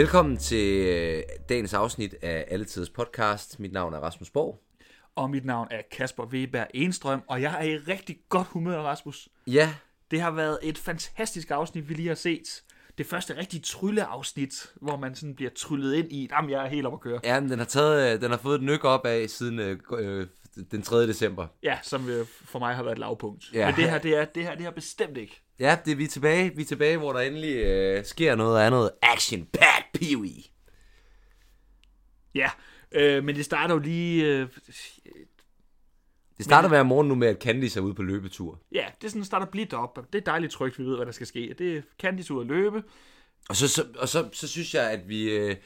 Velkommen til øh, dagens afsnit af Alle Tiders Podcast. Mit navn er Rasmus Borg. Og mit navn er Kasper Weber Enstrøm, og jeg er i rigtig godt humør, Rasmus. Ja, Det har været et fantastisk afsnit, vi lige har set. Det første rigtig trylleafsnit, hvor man sådan bliver tryllet ind i, jamen jeg er helt op at køre. ja men den har, taget, øh, den har fået et nyk op af siden øh, øh, den 3. december. Ja, som for mig har været et lavpunkt. Ja. Men det her, det er, det her, det her bestemt ikke. Ja, det er vi er tilbage. Vi er tilbage, hvor der endelig øh, sker noget andet. Action Pat Peewee. Ja, øh, men det starter jo lige... Øh, Det starter hver morgen nu med, at Candice er ude på løbetur. ja, det er sådan, starter blidt op. Det er dejligt trygt, vi ved, hvad der skal ske. Det er Candice ud at løbe. Og så, så, og så, så synes jeg, at vi... Øh,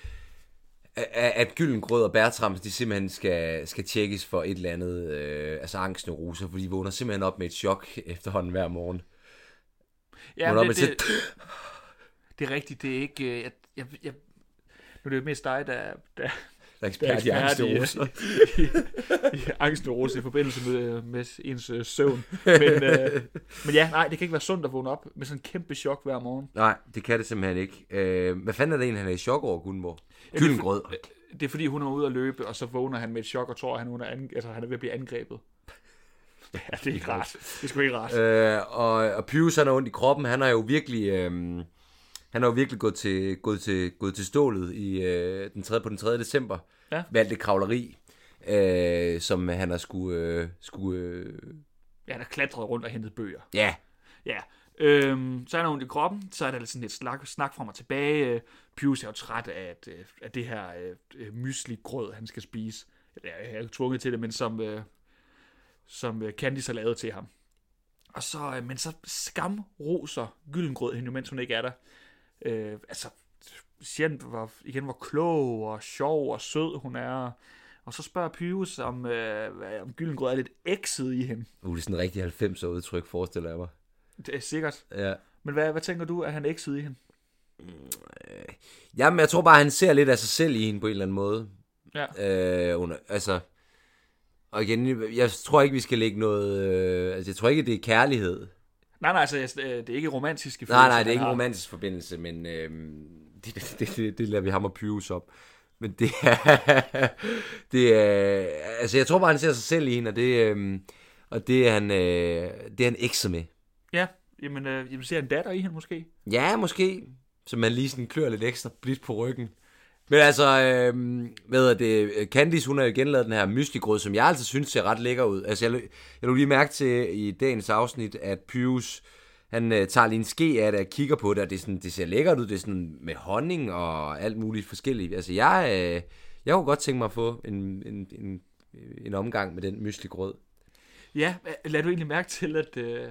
at- Gyllengrød og Bertram, de simpelthen skal, skal tjekkes for et eller andet, øh, altså angstneuroser, for de vågner simpelthen op med et chok efterhånden hver morgen. Ja, men det, det, det er rigtigt, det er ikke... øh, Jeg, jeg, jeg, nu er det jo mest dig, der, der, Der er der ekspert, er i ekspert i, angstneuroser. i, i, i angstneurose i forbindelse med, med ens øh, søvn. Men, øh, men ja, nej, det kan ikke være sundt at vågne op med sådan en kæmpe chok hver morgen. Nej, det kan det simpelthen ikke. Øh, hvad fanden er det egentlig, han er i chok over, Gunnborg? Ja, det er. Det er fordi, hun er ude at løbe, og så vågner han med et chok og tror, at han, er, an, altså, han er ved at blive angrebet. Ja, det er ikke rart. Det er sgu ikke rart. Øh, og, og Pius, han har ondt i kroppen. Han har jo virkelig... Øh, han har jo virkelig gået til, gået til, gået til stålet i, øh, den 3, på den 3. december. Ja. Med alt det kravleri, øh, som han har skulle... Øh, skulle øh, Ja, der klatret rundt og hentet bøger. ja, Ja, øhm, så er der ondt i kroppen, så er der sådan lidt snak, snak frem og tilbage. Pius er jo træt af, at, øh, af det her øh, mysli-grød, han skal spise. Eller jeg er tvunget til det, men som, øh, som øh, Candice har lavet til ham. Og så, øh, men så skamroser Gyllengrød hende, mens hun ikke er der. Øh, altså, siger han hvor, igen, hvor klog og sjov og sød hun er. Og så spørger Pius, om, øh, om Gyllengrød er lidt ekset i hende. uh, det er sådan en rigtig 90'er udtryk, forestiller jeg mig. Det er sikkert. Ja. Men hvad, hvad tænker du, at han ekset i hende? Jamen, jeg tror bare, han ser lidt af sig selv i hende på en eller anden måde. Ja. Øh, under, altså, og igen, jeg tror ikke, vi skal lægge noget... Øh, altså, jeg tror ikke, det er kærlighed. Nej, nej, altså, øh, det er ikke romantiske Nej, nej, det er ikke en romantisk forbindelse, men øh, det, det, det, det lader vi ham og Pius op. Men det er, det er, altså jeg tror bare, han ser sig selv i hende, og det, øh, og det er han, øh, det er han ekset med. Ja, jamen, øh, jamen ser en datter i hende måske? Ja, måske, så man lige sådan klør lidt ekstra blidt på ryggen. Men altså, øh, hvad er det, Candice, hun har jo igen lavet den her mystikrød, som jeg altså synes ser ret lækker ud. Altså, jeg, jeg lå lige mærke til i dagens afsnit, at Pius, han øh, tager lige en ske af det og kigger på det, og det, er sådan, det ser lækkert ud. Det er sådan med honning og alt muligt forskelligt. Altså, jeg, øh, jeg kunne godt tænke mig at få en, en, en, en omgang med den mystikrød. Ja, lad du egentlig mærke til, at, øh,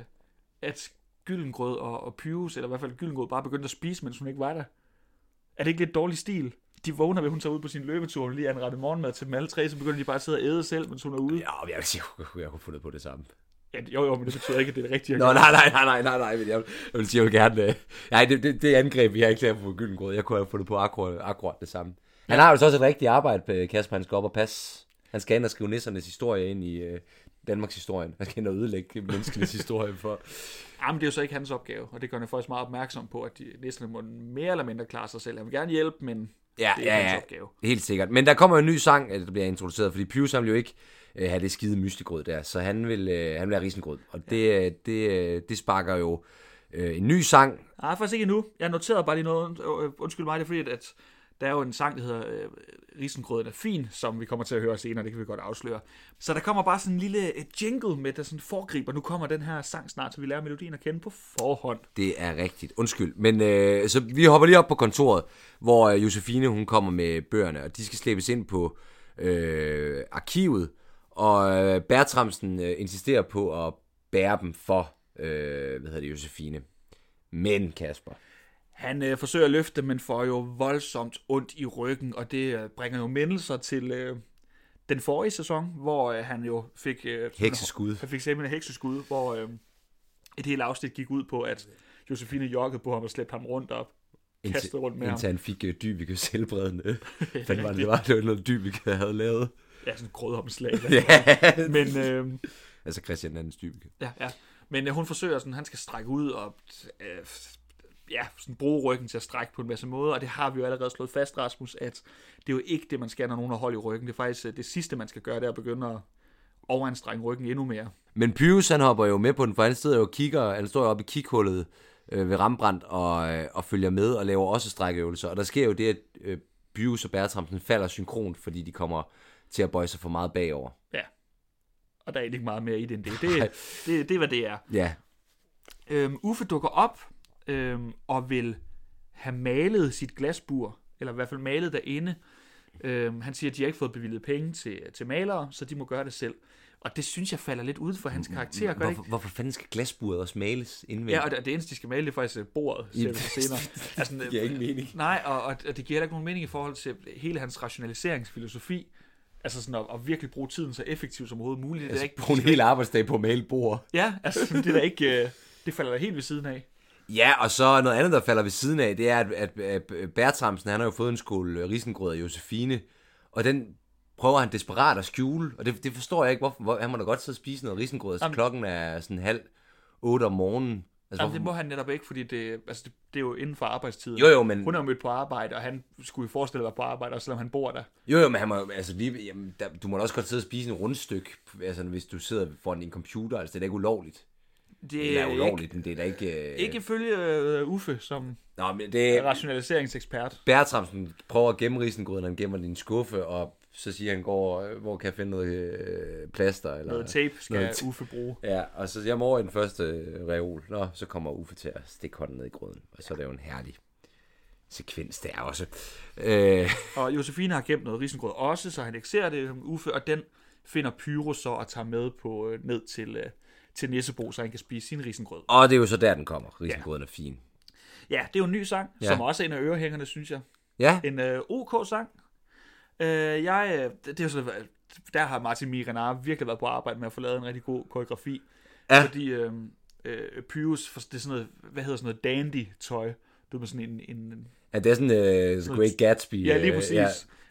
at Gyllengrød og, og Pius, eller i hvert fald Gyllengrød, bare begyndte at spise, mens hun ikke var der? Er det ikke lidt dårlig stil? De vågner ved, hun tager ud på sin løbetur, og lige anrettet morgenmad til dem alle tre, så begynder de bare at sidde og æde selv, mens hun er ude. Ja, jeg vil sige, jeg kunne, jeg fundet på det samme. Ja, jo, jo, men det betyder ikke, at det er det rigtige. Nå, nej, nej, nej, nej, nej, nej, men jeg, jeg vil sige, jeg vil gerne... Øh, nej, det, det, det angreb, vi har ikke lavet på Gyllengrød. Jeg kunne have fundet på akkurat, akkurat det samme. Han har jo så også et rigtigt arbejde, Kasper. Han skal op og passe. Han skal ind og skrive nissernes historie ind i øh, Danmarks historien. Han skal ind og ødelægge menneskenes historie for... Jamen, det er jo så ikke hans opgave, og det gør han faktisk meget opmærksom på, at de næsten må mere eller mindre klare sig selv. Han vil gerne hjælpe, men Ja, det er ja, hans ja. opgave. Helt sikkert. Men der kommer en ny sang, øh, der bliver introduceret, fordi Pius han vil jo ikke øh, have det skide mystigrød der, så han vil, øh, han vil have risengrød. Og det, øh, det, øh, det sparker jo øh, en ny sang. Nej, faktisk ikke endnu. Jeg noterede bare lige noget. Undskyld mig, det er fordi, at der er jo en sang, der hedder øh, Risengrøden er fin, som vi kommer til at høre senere, det kan vi godt afsløre. Så der kommer bare sådan en lille øh, jingle med, der sådan foregriber. Nu kommer den her sang snart, så vi lærer melodien at kende på forhånd. Det er rigtigt. Undskyld. Men øh, så vi hopper lige op på kontoret, hvor øh, Josefine hun kommer med bøgerne, og de skal slæbes ind på øh, arkivet, og øh, Bertramsen øh, insisterer på at bære dem for, øh, hvad hedder det, Josefine. Men Kasper, han øh, forsøger at løfte, men får jo voldsomt ondt i ryggen, og det øh, bringer jo mindelser til øh, den forrige sæson, hvor øh, han jo fik... Øh, Hekseskud. Han fik simpelthen hekseskud, hvor øh, et helt afsnit gik ud på, at Josefine joggede på ham og slæbte ham rundt op. Kastet rundt med ham. indtil han fik øh, Dybikes helbredende. Hvad var det, det var? Det var noget, Dybike havde lavet. Ja, sådan en grødhomslag. Ja. Men, øh, Altså Christian Andens Dybike. ja, ja. Men øh, hun forsøger sådan, han skal strække ud og... Øh, ja, sådan bruge ryggen til at strække på en masse måder, og det har vi jo allerede slået fast, Rasmus, at det er jo ikke det, man skal, når nogen har hold i ryggen. Det er faktisk øh, det sidste, man skal gøre, det er at begynde at overanstrenge ryggen endnu mere. Men Pyrus, han hopper jo med på den, for han sidder jo og kigger, han står jo oppe i kighullet øh, ved Rembrandt og, øh, og følger med og laver også strækøvelser. Og der sker jo det, at øh, Pyrus og Bertramsen falder synkront, fordi de kommer til at bøje sig for meget bagover. Ja. Og der er ikke meget mere i det end det. Det, det, det er, hvad det er. Ja, Øhm, Uffe dukker op øhm, og vil have malet sit glasbur, eller i hvert fald malet derinde. Øhm, han siger, at de har ikke fået bevilget penge til, til malere, så de må gøre det selv. Og det synes jeg falder lidt ud for hans karakter, gør det ikke? hvorfor, hvorfor fanden skal glasburet også males indvendigt? Ja, og det, det eneste, de skal male, det er faktisk øh, bordet, så senere. Altså, det giver ingen mening. Nej, og, og, og det giver heller ikke nogen mening i forhold til hele hans rationaliseringsfilosofi. Altså sådan at, at virkelig bruge tiden så effektivt som overhovedet muligt. Det er Altså, ikke, bruge en hel arbejdsdag på at male bord. Ja, altså det er ikke... øh, Det falder da helt ved siden af. Ja, og så noget andet, der falder ved siden af, det er, at, at, at Bertramsen, han har jo fået en skål øh, risengrød af Josefine, og den prøver han desperat at skjule, og det, det forstår jeg ikke, hvorfor, hvor, han må da godt sidde og spise noget risengrød, så Jamen- klokken er sådan halv otte om morgenen. Altså, Jamen, det må han netop ikke, fordi det, altså, det, det er jo inden for arbejdstiden. Jo, jo, men, Hun er mødt på arbejde, og han skulle jo forestille at være på arbejde, også selvom han bor der. jo, jo, men han må, altså, lige, jamen, der, du må da også godt sidde og spise en rundstykke, altså, hvis du sidder foran din computer, altså det er da ikke ulovligt. Det Det er er ulovligt, men det er da ikke... ikke, Øh... ikke ifølge uh, Uffe, som Nå, men er det, rationaliseringsekspert. Bertramsen prøver at gemme risengrøden, han gemmer den i en skuffe, og så siger han, går, øh, hvor kan jeg finde noget øh, plaster? Eller... Noget tape skal Noget Uffe bruge. Ja, og så jeg må over i den første øh, reol. Nå, så kommer Uffe til at stikke hånden ned i grøden. Og så er det jo en herlig sekvens der også. Øh, Og Josefine har gemt noget risengrød også, så han ikke ser det, Uffe, og den finder Pyro så og tager med på øh, ned til, øh, til Nissebo, så han kan spise sin risengrød. og det er jo så der, den kommer. Risengrøden er fin. Ja, det er jo en ny sang, Ja. ja. som også er en af ørehængerne, synes jeg. Ja, En øh, OK-sang. Øh, jeg, øh, det, det er jo sådan, der har Martin Miranar virkelig været på arbejde med at få lavet en rigtig god koreografi. Ja. Fordi øh, øh, Pyrus, det er sådan noget, hvad hedder sådan noget dandy-tøj. Du med sådan en, en ja det er sådan uh, The Great Gatsby. Ja, lige øh, præcis. Ja.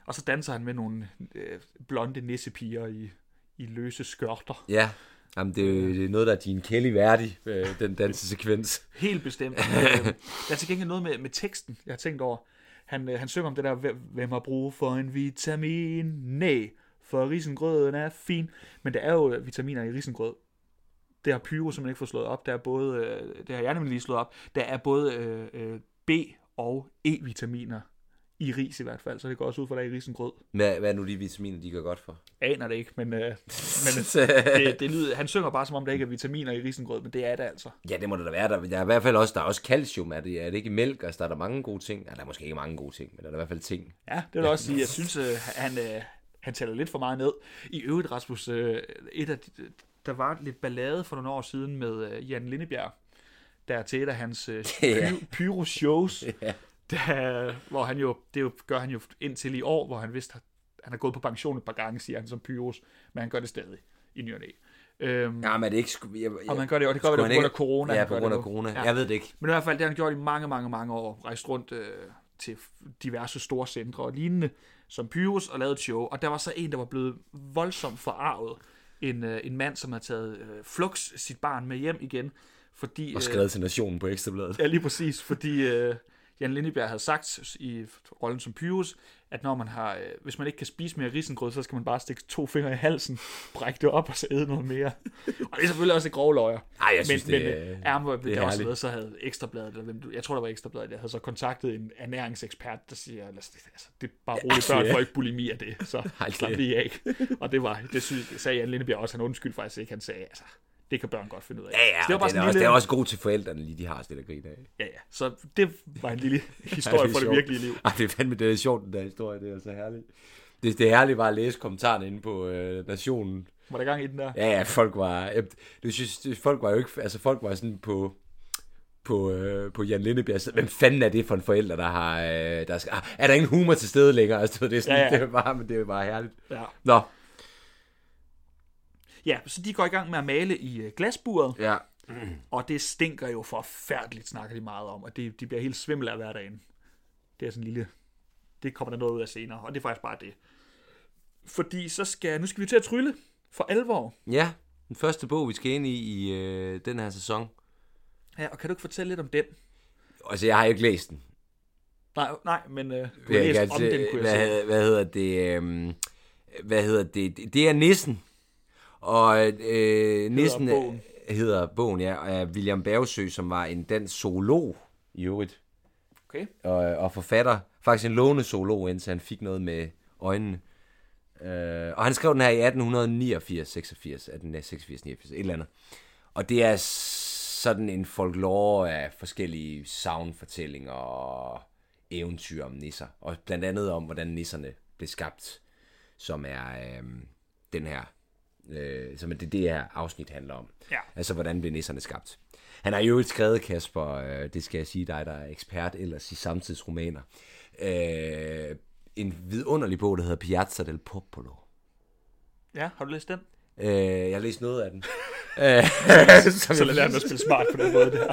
Og så danser han med nogle øh, blonde nissepiger i, i løse skørter. Ja, Jamen, det, er, det er noget, der er din Kelly værdig, øh, den dansesekvens. Helt bestemt. der er til gengæld noget med, med teksten, jeg har tænkt over. Han, øh, han synger om det der, "Hvem- har brug for en vitamin? Nej, for risengrøden er fin. Men der er jo øh, vitaminer i risengrød. Det har Pyro simpelthen ikke fået slået op. Der er både, øh, det har jeg nemlig lige slået op, der er både øh, B- og E-vitaminer i ris i hvert fald, så det går også ud for, der er i risengrød. Hvad, hvad er nu de vitaminer, de gør godt for? aner det ikke, men, øh, men det, det lyder, han synger bare som om, der ikke er vitaminer i risengrød, men det er det altså. Ja, det må det da være. Der, der er i hvert fald også, der er også calcium, er det, er det ikke i mælk? Altså, der er der mange gode ting. Ja, der er måske ikke mange gode ting, men der er i hvert fald ting. Ja, det vil jeg også sige. Jeg synes, øh, han, øh, han tæller lidt for meget ned. I øvrigt, Rasmus, øh, et af de, der var lidt ballade for nogle år siden med øh, Jan Lindebjerg, der er til et af hans øh, py- pyro-shows, Ja. Der, hvor han jo, det jo, gør han jo indtil i år, hvor han vidste, at han har gået på pension et par gange, siger han som pyros, men han gør det stadig i ny og. Øhm, Ja, men er det ikke... sku- Jeg, jeg, og man gør det, og det gør det på grund af ikke- corona. Ja, på grund af corona. Ja. Jeg ved det ikke. Men i hvert fald, det har han gjort i mange, mange, mange år. Rejst rundt øh, til diverse store centre og lignende, som Pyrus, og lavet et show. Og der var så en, der var blevet voldsomt forarvet. En, øh, en mand, som havde taget øh, flux sit barn med hjem igen. Fordi, Og skrevet til nationen på Ekstrabladet. Ja, lige præcis, fordi øh, Jan Lindebjerg havde sagt i rollen som Pyrus, at når man har, øh, hvis man ikke kan spise mere risengrød, så skal man bare stikke to fingre i halsen, brække det op og så æde noget mere. og det er selvfølgelig også et grov løjer. Ej, jeg synes, men, det, men, er- øh, ja, men, det er også noget, så havde Ekstrabladet, eller hvem, jeg tror, der var Ekstrabladet, jeg havde så kontaktet en ernæringsekspert, der siger, "Lad os- altså, det er bare roligt, børn Ja. får ikke bulimi af det, så slap det- lige af. og det var, det synes, det sagde Jan Lindebjerg også, han undskyldte faktisk ikke, han sagde, altså, det kan børn godt finde ud af. Ja, ja, så det var bare sådan er også, lille- det er også god til forældrene, lige de har stille grin af. Ja, ja. Så det var en lille historie Ja, det fra det virkelige liv. Ej, det er fandme det er sjovt, den der historie, det er så herligt. Det, det er herligt bare at læse kommentarerne inde på øh, Nationen. Var der gang i den der? Ja, ja, folk var... Jeg, det synes, folk var jo ikke... Altså, folk var sådan på på, øh, på Jan Lindebjerg. Hvem fanden er det for en forælder, der har... Øh, der skal, ah, er der ingen humor til stede længere? Altså, det er sådan, Ja, ja, ja. ja. Det er bare, men det er bare herligt. Ja. Nå, ja, så de går i gang med at male i øh, glasburet, ja. og det stinker jo forfærdeligt, snakker de meget om, og det, de bliver helt svimmel af hver dagen. Det er sådan en lille... Det kommer der noget ud af senere, og det er faktisk bare det. Fordi så skal... Nu skal vi til at trylle for alvor. Ja, den første bog, vi skal ind i i øh, den her sæson. Ja, og kan du ikke fortælle lidt om den? altså, jeg har ikke læst den. Nej, nej, men øh, du har læst om altså- den, kunne jeg hvad, sige. hvad hedder det? øhm, hvad hedder det? Det- Det er Nissen. Og øh, Nissen bogen. hedder bogen, ja, er William Bergsø, som var en dansk zoolog i øvrigt. Okay. Og, og forfatter. Faktisk en låne zoolog, indtil han fik noget med øjnene. Øh, og han skrev den her i 1889, 86, 1886, 89, et eller andet. Og det er sådan en folklore af forskellige savnfortællinger og eventyr om nisser. Og blandt andet om, hvordan nisserne blev skabt, som er øh, den her, øh, som er det, det her afsnit handler om. Ja. Altså, hvordan blev nisserne skabt. Han har jo skrevet, Kasper, øh, det skal jeg sige dig, der er ekspert ellers i samtidsromaner, øh, en vidunderlig bog, der hedder Piazza del Popolo. Ja, har du læst den? Øh, jeg har læst noget af den. Som Så lad være med at spille smart på den måde der.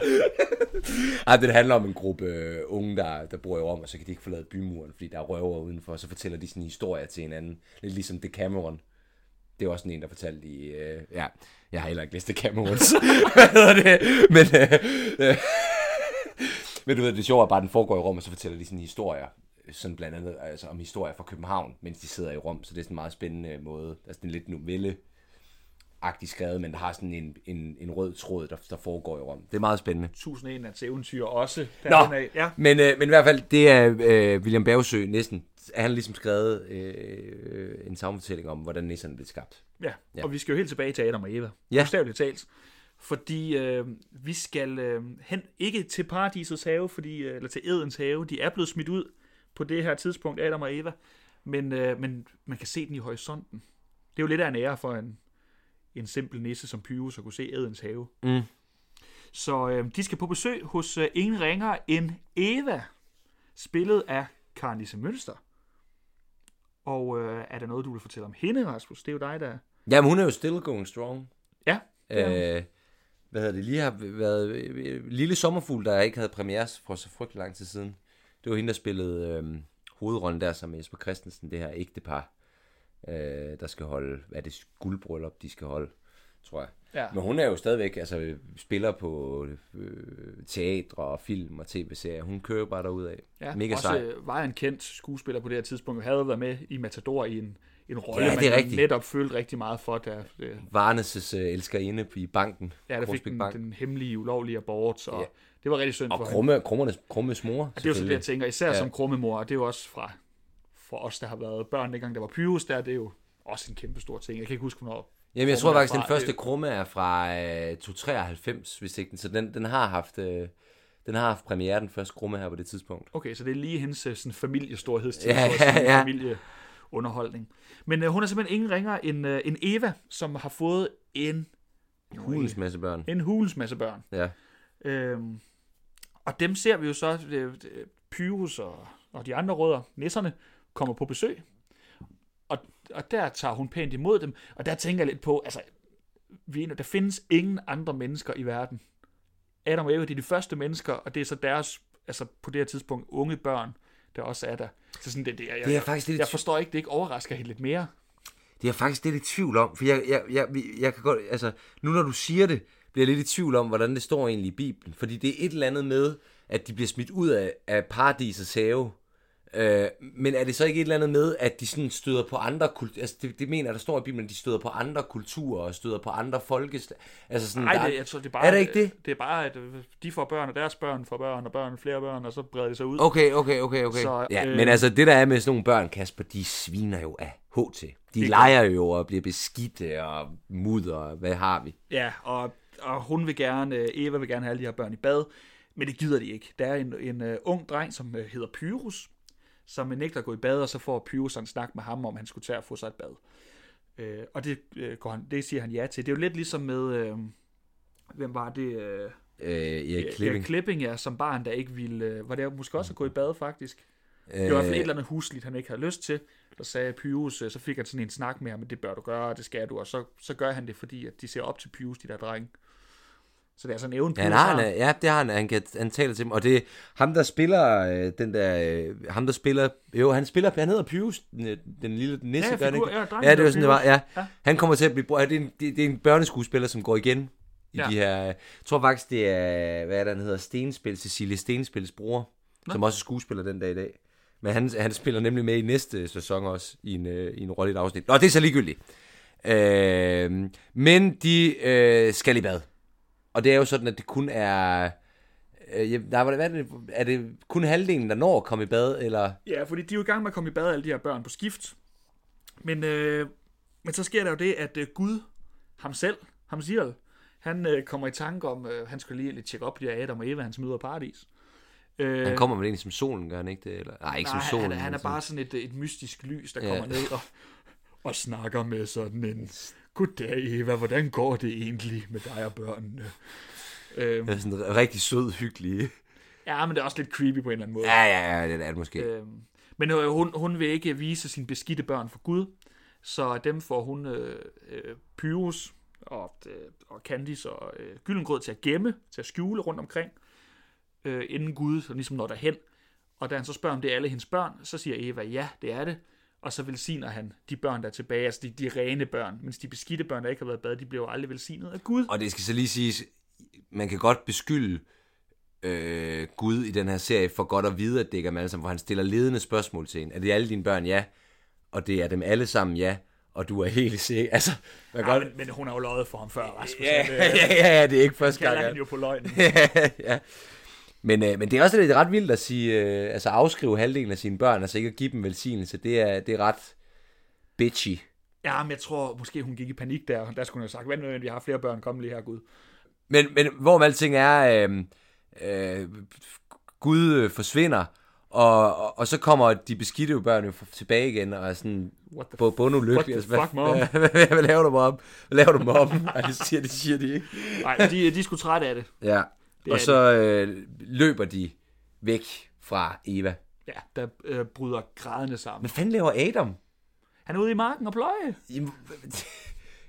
Ej, det handler om en gruppe øh, unge, der, der bor i Rom, og så kan de ikke forlade bymuren, fordi der er røver udenfor, og så fortæller de sådan historier til hinanden. Lidt ligesom Decameron. Det er også sådan en, der fortalte i... Øh, ja, jeg har heller ikke læst Decameron. Camerons. Hvad hedder det? Men, øh, øh, men du ved, det sjove er bare, at den foregår i Rom, og så fortæller de sådan historier, sådan blandt andet altså om historier fra København, mens de sidder i Rom, så det er sådan en meget spændende måde. Altså, det er lidt novelle agtigt skrevet, men der har sådan en, en, en rød tråd, der, der foregår i Rom. Det er meget spændende. 1001 Nats eventyr også. Nå. er af. Ja. Men, øh, men i hvert fald, det er øh, William Bergsø næsten. Han har ligesom skrevet øh, en savnfortælling om, hvordan nisserne blev skabt. Ja. Ja. og vi skal jo helt tilbage til Adam og Eva. Ja. Bogstaveligt talt. Fordi øh, vi skal øh, hen, ikke til paradisets have, fordi, øh, eller til Edens have. De er blevet smidt ud på det her tidspunkt, Adam og Eva. Men, øh, men man kan se den i horisonten. Det er jo lidt af en ære for en, en simpel nisse som Pyrus at kunne se Edens have. Mm. Så øh, de skal på besøg hos øh, ingen ringer end Eva, spillet af Karnisse Mønster. Og øh, er der noget, du vil fortælle om hende, Rasmus? Det er jo dig, der... Jamen, hun er jo still going strong. Ja. Øh, hvad hedder det? Lige har været øh, Lille Sommerfugl, der ikke havde premiere for så frygtelig lang tid siden. Det var hende, der spillede øh, hovedrollen der som Jesper Christensen, det her ægtepar, øh, der skal holde, hvad er det, guldbryllup, de skal holde, tror jeg. Ja. Men hun er jo stadigvæk, altså spiller på øh, teatre og film og tv-serier. Hun kører bare derudad. Ja, Mega også sej. øh, var en kendt skuespiller på det her tidspunkt, og havde været med i Matador i en, en rolle, Ja, det er man netop følte rigtig meget for, da øh, Varnes øh, elskerinde i banken. ja, der fik den, Bank. den hemmelige, ulovlige abort, så Ja. ja. det var rigtig synd Og for hende. krumme, krummernes, krummes mor, Og det er jo så det, jeg tænker, især Ja. ja. som krummemor, og det er jo også fra for os, der har været børn, dengang der var Pyrus der, det er jo også en kæmpe stor ting. Jeg kan ikke huske, hvornår. Jamen, jeg tror faktisk, den første krumme er fra øh, 293, hvis ikke den. Så den, den har haft... Øh, den har haft premiere, den første krumme her på det tidspunkt. Okay, så det er lige hendes øh, sådan, familiestorhedstid, Ja, sige, ja. familieunderholdning. Men øh, hun er simpelthen ingen ringer end, øh, end Eva, som har fået en, Hulens masse børn. en hulens masse børn. Ja. Øhm, og dem ser vi jo så, øh, øh, Pyrus og, og de andre rødder, nisserne, kommer på besøg. Og, og der tager hun pænt imod dem. Og der tænker jeg lidt på, altså, vi, er der findes ingen andre mennesker i verden. Adam og Eva, de er de første mennesker, og det er så deres, altså på det her tidspunkt, unge børn, der også er der. Så sådan, det, det, jeg, Det er jeg faktisk lidt i jeg forstår ikke, det ikke overrasker hende lidt mere. Det er jeg faktisk lidt i tvivl om, for jeg, jeg, jeg, jeg, jeg kan godt, altså, nu når du siger det, bliver jeg lidt i tvivl om, hvordan det står egentlig i Bibelen. Fordi det er et eller andet med, at de bliver smidt ud af, af paradisets have. Øh, men er det så ikke et eller andet med, at de sådan støder på andre kulturer? Altså, det, det mener der står i Bibelen, at de støder på andre kulturer og støder på andre folkes... Altså sådan, Nej, der, det, jeg tror, det er bare, er det ikke det? Det er bare, at de får børn, og deres børn får børn, og børn flere børn, og så breder det sig ud. Okay, okay, okay, okay. Så, ja, øh, men altså, det der er med sådan nogle børn, Kasper, de sviner jo af H til. De leger jo og bliver beskidte og mudder, og hvad har vi? Ja, og, og hun vil gerne, øh, Eva vil gerne have alle de her børn i bad, men det gider de ikke. Der er en, en uh, ung dreng, som uh, hedder Pyrus, som nægter at gå i bad, og så får Pyrus en snak med ham, om han skulle tage at få sig et bad. Uh, og det, uh, går han, det siger han ja til. Det er jo lidt ligesom med, uh, hvem var det? Uh, Øh, Erik Erik Klipping. Klipping, ja, som barn, der ikke ville, uh, var det måske også at gå i bad, faktisk. Det var i hvert fald et eller andet husligt, han ikke havde lyst til. Der sagde Pyrus, øh, så fik han sådan en snak med ham, det bør du gøre, og det skal du. Og så, så gør han det, fordi at de ser op til Pyrus, de der drenge. Så det er sådan en evne, Ja, han har, en, ja, det har han. Han, kan, han taler til dem. Og det er ham, der spiller øh, den der... Øh, ham, der spiller... Jo, han spiller... Han hedder Pius, den, øh, den lille nisse, Ja, gør han figur, ikke? ja, ja, det var sådan, det var. Ja. Ja. Han kommer til at blive... Ja, det, er en, det, det er en børneskuespiller, som går igen I Ja. de her, jeg tror faktisk, det er, hvad er det, han hedder, Stenspil, Cecilie Stenspils bror, Nå. som også er skuespiller den dag i dag. Men han, han spiller nemlig med i næste sæson også, i en, øh, i en rolle i et afsnit. Nå, det er så ligegyldigt. Øh, men de øh, skal i bad. Og det er jo sådan, at det kun er... Øh, nej, hvad er det? Er det kun halvdelen, der når at komme i bad, eller... Ja, fordi de er jo i gang med at komme i bad, alle de her børn på skift. Men, øh, men så sker der jo det, at øh, Gud, ham selv, ham siger, han øh, kommer i tanke om, øh, han skulle lige lidt tjekke op, de her Adam og Eva, hans møder paradis. Øh, Han kommer vel egentlig som solen, gør han ikke det? Eller? Nej, ikke nej, som solen. han, han er bare sådan et, et mystisk lys, der Ja. kommer ned og, og snakker med sådan en, Goddag Eva, hvordan går det egentlig med dig og børnene? Øh, sådan, sådan en rigtig sød, hyggelig... ja, men det er også lidt creepy på en eller anden måde. Ja, ja, ja, det er det måske. Øhm, men øh, hun, hun vil ikke vise sine beskidte børn for Gud, så dem får hun øh, øh, Pyrus og, øh, og Candice og øh, Gyllengrød til at gemme, til at skjule rundt omkring, øh, inden Gud så ligesom når derhen. Og da han så spørger, om det er alle hendes børn, så siger Eva, ja, det er det. Og så velsigner han de børn, der er tilbage, altså de, de rene børn, mens de beskidte børn, der ikke har været bad, de bliver jo aldrig velsignet af Gud. Og det skal så lige siges, man kan godt beskylde øh, Gud i den her serie for godt at vide, at det ikke er dem alle sammen, hvor han stiller ledende spørgsmål til en. Er det alle dine børn? Ja. Og det er dem alle sammen? Ja. Og du er helt sikker. Altså, man Ja, godt... men, men hun har jo løjet for ham før, Rasmus. Ja, Han, ja, øh, ja, ja, det er ikke første gang. ja. han jo på løgnen. ja. Men, øh, men det er også lidt ret vildt at sige, øh, altså afskrive halvdelen af sine børn, altså ikke at give dem velsignelse. Det er, det er ret bitchy. Ja, men jeg tror, måske hun gik i panik der. Der skulle hun have sagt, vent nu, vi har flere børn, kom lige her, Gud. Men, men hvorom alting er, øh, øh, Gud øh, forsvinder, og, og, og så kommer de beskidte børn jo tilbage igen, og er sådan på bundulykkelige. What the fuck, mom? hvad, laver du mig om? Hvad laver du mig om? Ej, det siger, det siger de ikke. Nej, de, de er sgu trætte af det. Ja, Det og så øh, løber de væk fra Eva. Ja, der øh, bryder grædende sammen. Hvad fanden laver Adam? Han er ude i marken og pløje. Jamen,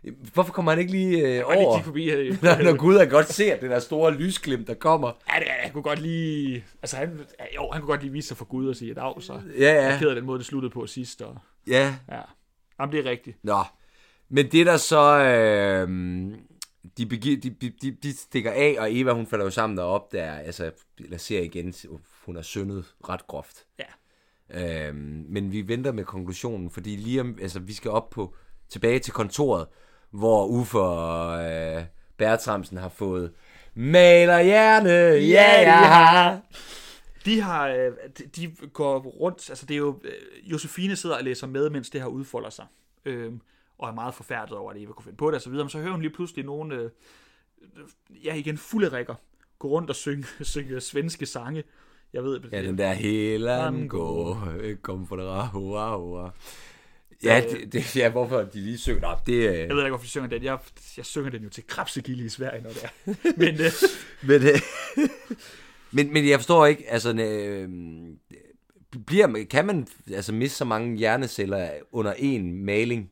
Hvorfor kommer han ikke lige øh, over? kigge forbi her. Når, når Gud har godt ser det der store lysglimt, der kommer. Ja, det, han kunne godt lige... Altså, han, jo, han kunne godt lige vise sig for Gud og sige, at af, så Ja, jeg ja. ked af den måde, det sluttede på sidst. Og, Ja, ja. Jamen, det er rigtigt. Nå, men det der så, øh, de, begiver, de, de, de, stikker af, og Eva hun falder jo sammen derop, der, altså, eller ser igen, hun har syndet ret groft. Ja. Øh, men vi venter med konklusionen, fordi lige om, altså, vi skal op på, tilbage til kontoret, hvor Uffe og øh, Bertramsen har fået malerhjerne, ja, jeg har. De har, øh, de- de går rundt, altså det er jo, øh, Josefine sidder og læser med, mens det her udfolder sig, øh, og er meget forfærdet over, at Eva kunne finde på det og så videre, men så hører hun lige pludselig nogle, øh, ja igen, fulde rækker, gå rundt og synge, synge svenske sange. Jeg ved, Ja, den der helan går, kom for det hurra, hurra. Ja, det, det, ja, hvorfor de lige synger op, det, øh, jeg ved ikke, hvorfor de synger den. Jeg, jeg synger den jo til krabsegilde i Sverige, når det er. Men øh, Men, øh, men, men jeg forstår ikke, altså, øh, bliver, kan man altså miste så mange hjerneceller under en maling?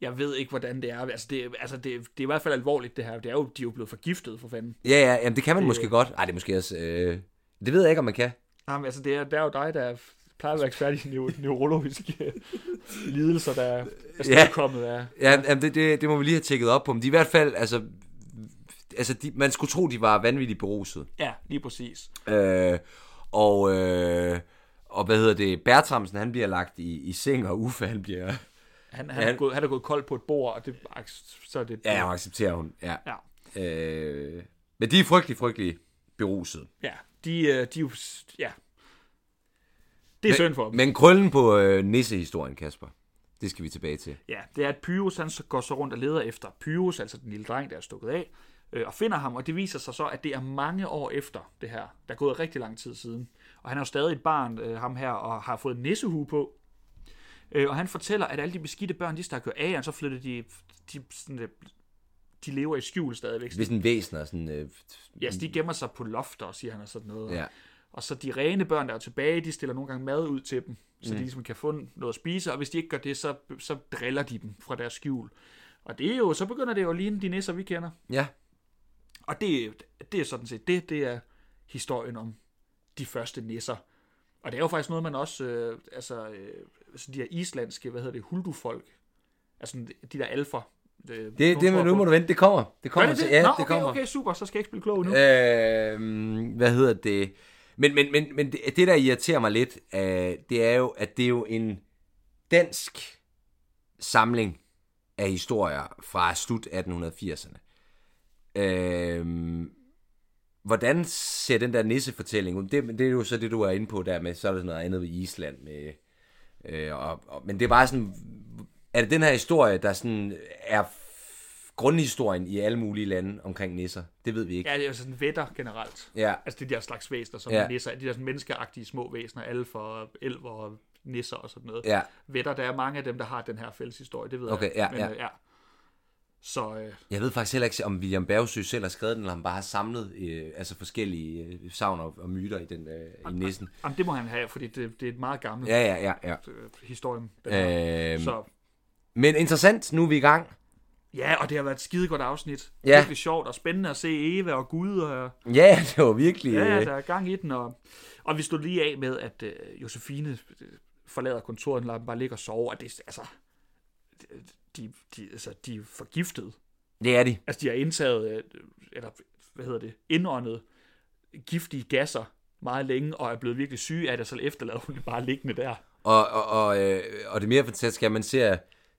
Jeg ved ikke, hvordan det er. Altså, det, altså det, det er i hvert fald alvorligt, det her. Det er jo, de er jo blevet forgiftet, for fanden. Ja, ja, jamen, det kan man Det- måske godt. Ej, det er måske også... Øh, det ved jeg ikke, om man kan. Jamen, altså, det er, det er jo dig, der plejer at være ekspert i neu- neurologiske lidelser, der er Ja. kommet af. Ja, jamen, det, det, det må vi lige have tjekket op på. Men de er i hvert fald, altså... Altså, de, man skulle tro, de var vanvittigt beruset. Ja, lige præcis. Øh, og, øh, og hvad hedder det? Bertramsen, han bliver lagt i, i seng, og Uffe, han bliver... Han, han, Ja. er gået, han er gået kold på et bord, og det, så er det... Ja, jeg accepterer hun. Ja. Ja. Øh, men de er frygtelig, frygtelig beruset. ja de, øh, de. Ja. Det er Men- synd for dem. Men krøllen på øh, nissehistorien, Kasper, det skal vi tilbage til. Ja, det er, at Pyrus han så går så rundt og leder efter Pyrus, altså den lille dreng, der er stukket af, øh, og finder ham, og det viser sig så, at det er mange år efter det her. Der er gået rigtig lang tid siden. Og han er jo stadig et barn, øh, ham her, og har fået nissehue på. Øh, og han fortæller, at alle de beskidte børn, de stak jo af, og så flyttede de, de, sådan, de lever i skjul stadigvæk. Det er sådan væsener, sådan... Øh, Ja, så de gemmer sig på lofter, siger han og sådan noget. ja. Og så de rene børn, der er tilbage, de stiller nogle gange mad ud til dem, så mm. de ligesom kan få noget at spise, og hvis de ikke gør det, så, så driller de dem fra deres skjul. Og det er jo, så begynder det jo at ligne de nisser, vi kender. ja. Og det, det er sådan set det, det er historien om de første nisser. Og det er jo faktisk noget, man også, øh, altså, øh, altså de her islandske, hvad hedder det, huldufolk, altså de der alfer, Det, Det, det, men nu må du vente, det kommer. Det Gør kommer. det det? Ja, Nå, det okay, kommer. okay, super, så skal jeg ikke spille klog nu. Øh, hvad hedder det? Men, men, men, men det, det, der irriterer mig lidt, øh, det er jo, at det er jo en dansk samling af historier fra slut 1880'erne. Øh, hvordan ser den der nissefortælling ud? Det, det er jo så det, du er inde på der med, så er der sådan noget andet ved Island. Med, øh, og, og, men det er bare sådan, er det den her historie, der sådan er grundhistorien i alle mulige lande omkring nisser? Det ved vi ikke. Ja, det er jo sådan vætter generelt. Ja, Altså de der slags væsener, som Ja. nisser, de der sådan menneskeagtige små væsener, alfer, elver og nisser og sådan noget. ja. Vætter, der er mange af dem, der har den her fælles historie, det ved Okay, jeg. ja, ja. øh, ja. Så øh, Jeg ved faktisk heller ikke, om William Bergsø selv har skrevet den, eller han bare har samlet øh, altså forskellige øh, savn og, og myter i, den, øh, i nissen. jamen, det må han have, fordi det, det er et meget gammelt Ja, ja, ja. ja. øh, historien. Øhm, Så men interessant, nu er vi i gang. ja, og det har været et skide godt afsnit. Ja. Virkelig sjovt og spændende at se Eva og Gud og Ja, det var virkelig... Ja, Øh, der er gang i den, og, og vi stod lige af med, at øh, Josefine øh, forlader kontoret, dem bare ligge og sove, og det er altså, de, de, altså, de er forgiftet. det er de. Altså, de har indtaget, øh, eller hvad hedder det, indåndet giftige gasser meget længe, og er blevet virkelig syge af det, så efterlader hun det bare liggende der. Og, og, og, øh, og det mere fantastiske er, at man ser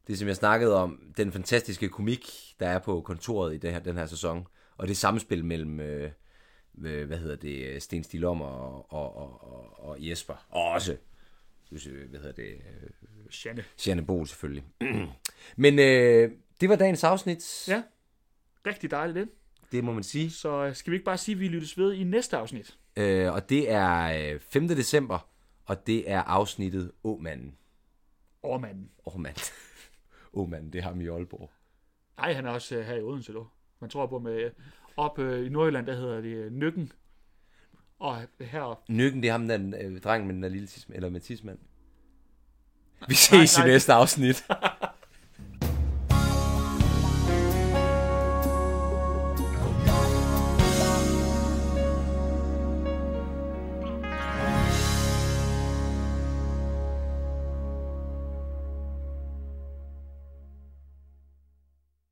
det, som jeg snakkede om, den fantastiske komik, der er på kontoret i den her, den her sæson, og det samspil mellem, øh, øh, hvad hedder det, Sten Stilom og, og, og, og, og Jesper, og også, øh, hvad hedder det, øh, Janne. Sjerne Bol selvfølgelig. Men øh, det var dagens afsnit, Ja, rigtig dejligt det. det må man sige. Så øh, skal vi ikke bare sige, at vi lyttes ved i næste afsnit? Øh, og det er øh, 5. december, og det er afsnittet Åmanden. Årmanden. Åmanden. Åmanden, det er ham i Aalborg. Nej, han er også øh, her i Odense, du. Man tror på med... Op øh, i Nordjylland, der hedder det øh, Nykken. Og her... Nykken, det er ham, den øh, drengen med den der lille tis, eller med tidsmand. Vi ses nej. i næste afsnit.